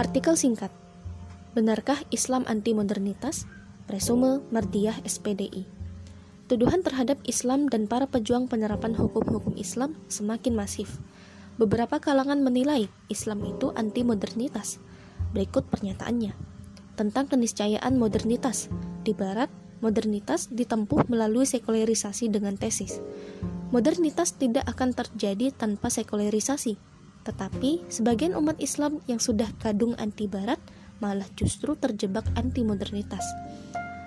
Artikel singkat. Benarkah Islam anti modernitas? Presume Mardiyah SPDI. Tuduhan terhadap Islam dan para pejuang penerapan hukum-hukum Islam semakin masif. Beberapa kalangan menilai Islam itu anti modernitas. Berikut pernyataannya. Tentang keniscayaan modernitas. Di barat, modernitas ditempuh melalui sekularisasi dengan tesis. Modernitas tidak akan terjadi tanpa sekularisasi tetapi, sebagian umat Islam yang sudah kadung anti barat malah justru terjebak anti modernitas.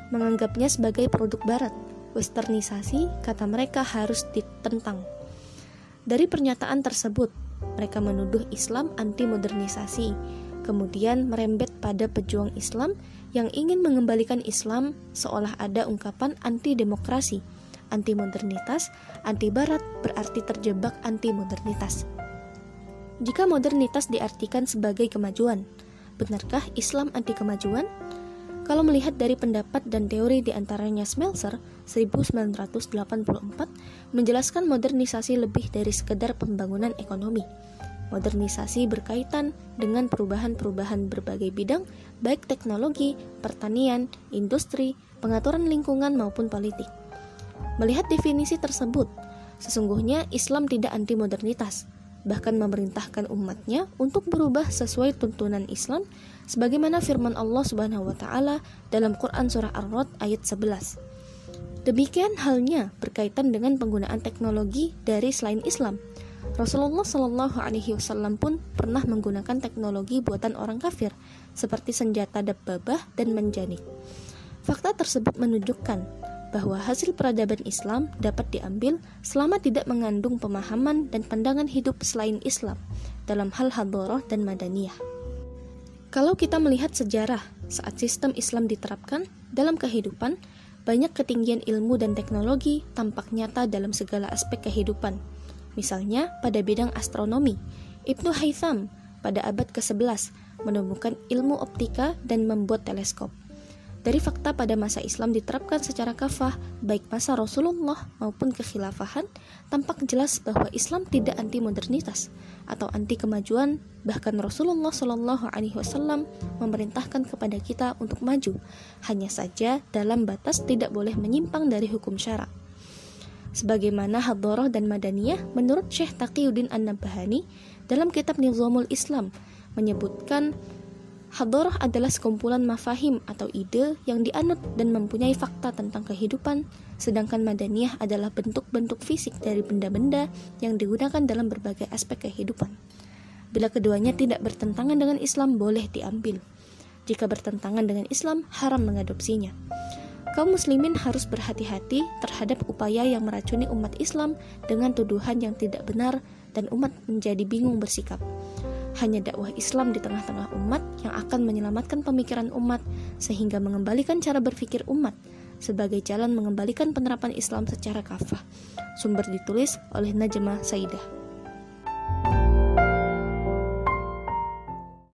Menganggapnya sebagai produk barat, westernisasi kata mereka harus ditentang. Dari pernyataan tersebut, mereka menuduh Islam anti modernisasi, kemudian merembet pada pejuang Islam yang ingin mengembalikan Islam seolah ada ungkapan anti demokrasi, anti modernitas, anti barat berarti terjebak anti modernitas. Jika modernitas diartikan sebagai kemajuan, benarkah Islam anti kemajuan? Kalau melihat dari pendapat dan teori di antaranya Smelser 1984 menjelaskan modernisasi lebih dari sekedar pembangunan ekonomi. Modernisasi berkaitan dengan perubahan-perubahan berbagai bidang, baik teknologi, pertanian, industri, pengaturan lingkungan maupun politik. Melihat definisi tersebut, sesungguhnya Islam tidak anti modernitas, bahkan memerintahkan umatnya untuk berubah sesuai tuntunan Islam sebagaimana firman Allah Subhanahu wa taala dalam Quran surah Ar-Rad ayat 11. Demikian halnya berkaitan dengan penggunaan teknologi dari selain Islam. Rasulullah Shallallahu Alaihi Wasallam pun pernah menggunakan teknologi buatan orang kafir seperti senjata dabbabah dan menjanik. Fakta tersebut menunjukkan bahwa hasil peradaban Islam dapat diambil selama tidak mengandung pemahaman dan pandangan hidup selain Islam dalam hal hadoroh dan madaniyah. Kalau kita melihat sejarah saat sistem Islam diterapkan dalam kehidupan, banyak ketinggian ilmu dan teknologi tampak nyata dalam segala aspek kehidupan. Misalnya pada bidang astronomi, Ibnu Haytham pada abad ke-11 menemukan ilmu optika dan membuat teleskop. Dari fakta pada masa Islam diterapkan secara kafah, baik masa Rasulullah maupun kekhilafahan, tampak jelas bahwa Islam tidak anti modernitas atau anti kemajuan. Bahkan Rasulullah Shallallahu Alaihi Wasallam memerintahkan kepada kita untuk maju, hanya saja dalam batas tidak boleh menyimpang dari hukum syarak. Sebagaimana Hadoroh dan Madaniyah menurut Syekh Taqiyuddin An-Nabahani dalam kitab Nizamul Islam menyebutkan Hadorah adalah sekumpulan mafahim atau ide yang dianut dan mempunyai fakta tentang kehidupan, sedangkan madaniyah adalah bentuk-bentuk fisik dari benda-benda yang digunakan dalam berbagai aspek kehidupan. Bila keduanya tidak bertentangan dengan Islam, boleh diambil. Jika bertentangan dengan Islam, haram mengadopsinya. Kaum muslimin harus berhati-hati terhadap upaya yang meracuni umat Islam dengan tuduhan yang tidak benar dan umat menjadi bingung bersikap hanya dakwah Islam di tengah-tengah umat yang akan menyelamatkan pemikiran umat sehingga mengembalikan cara berpikir umat sebagai jalan mengembalikan penerapan Islam secara kafah. Sumber ditulis oleh Najmah Saidah.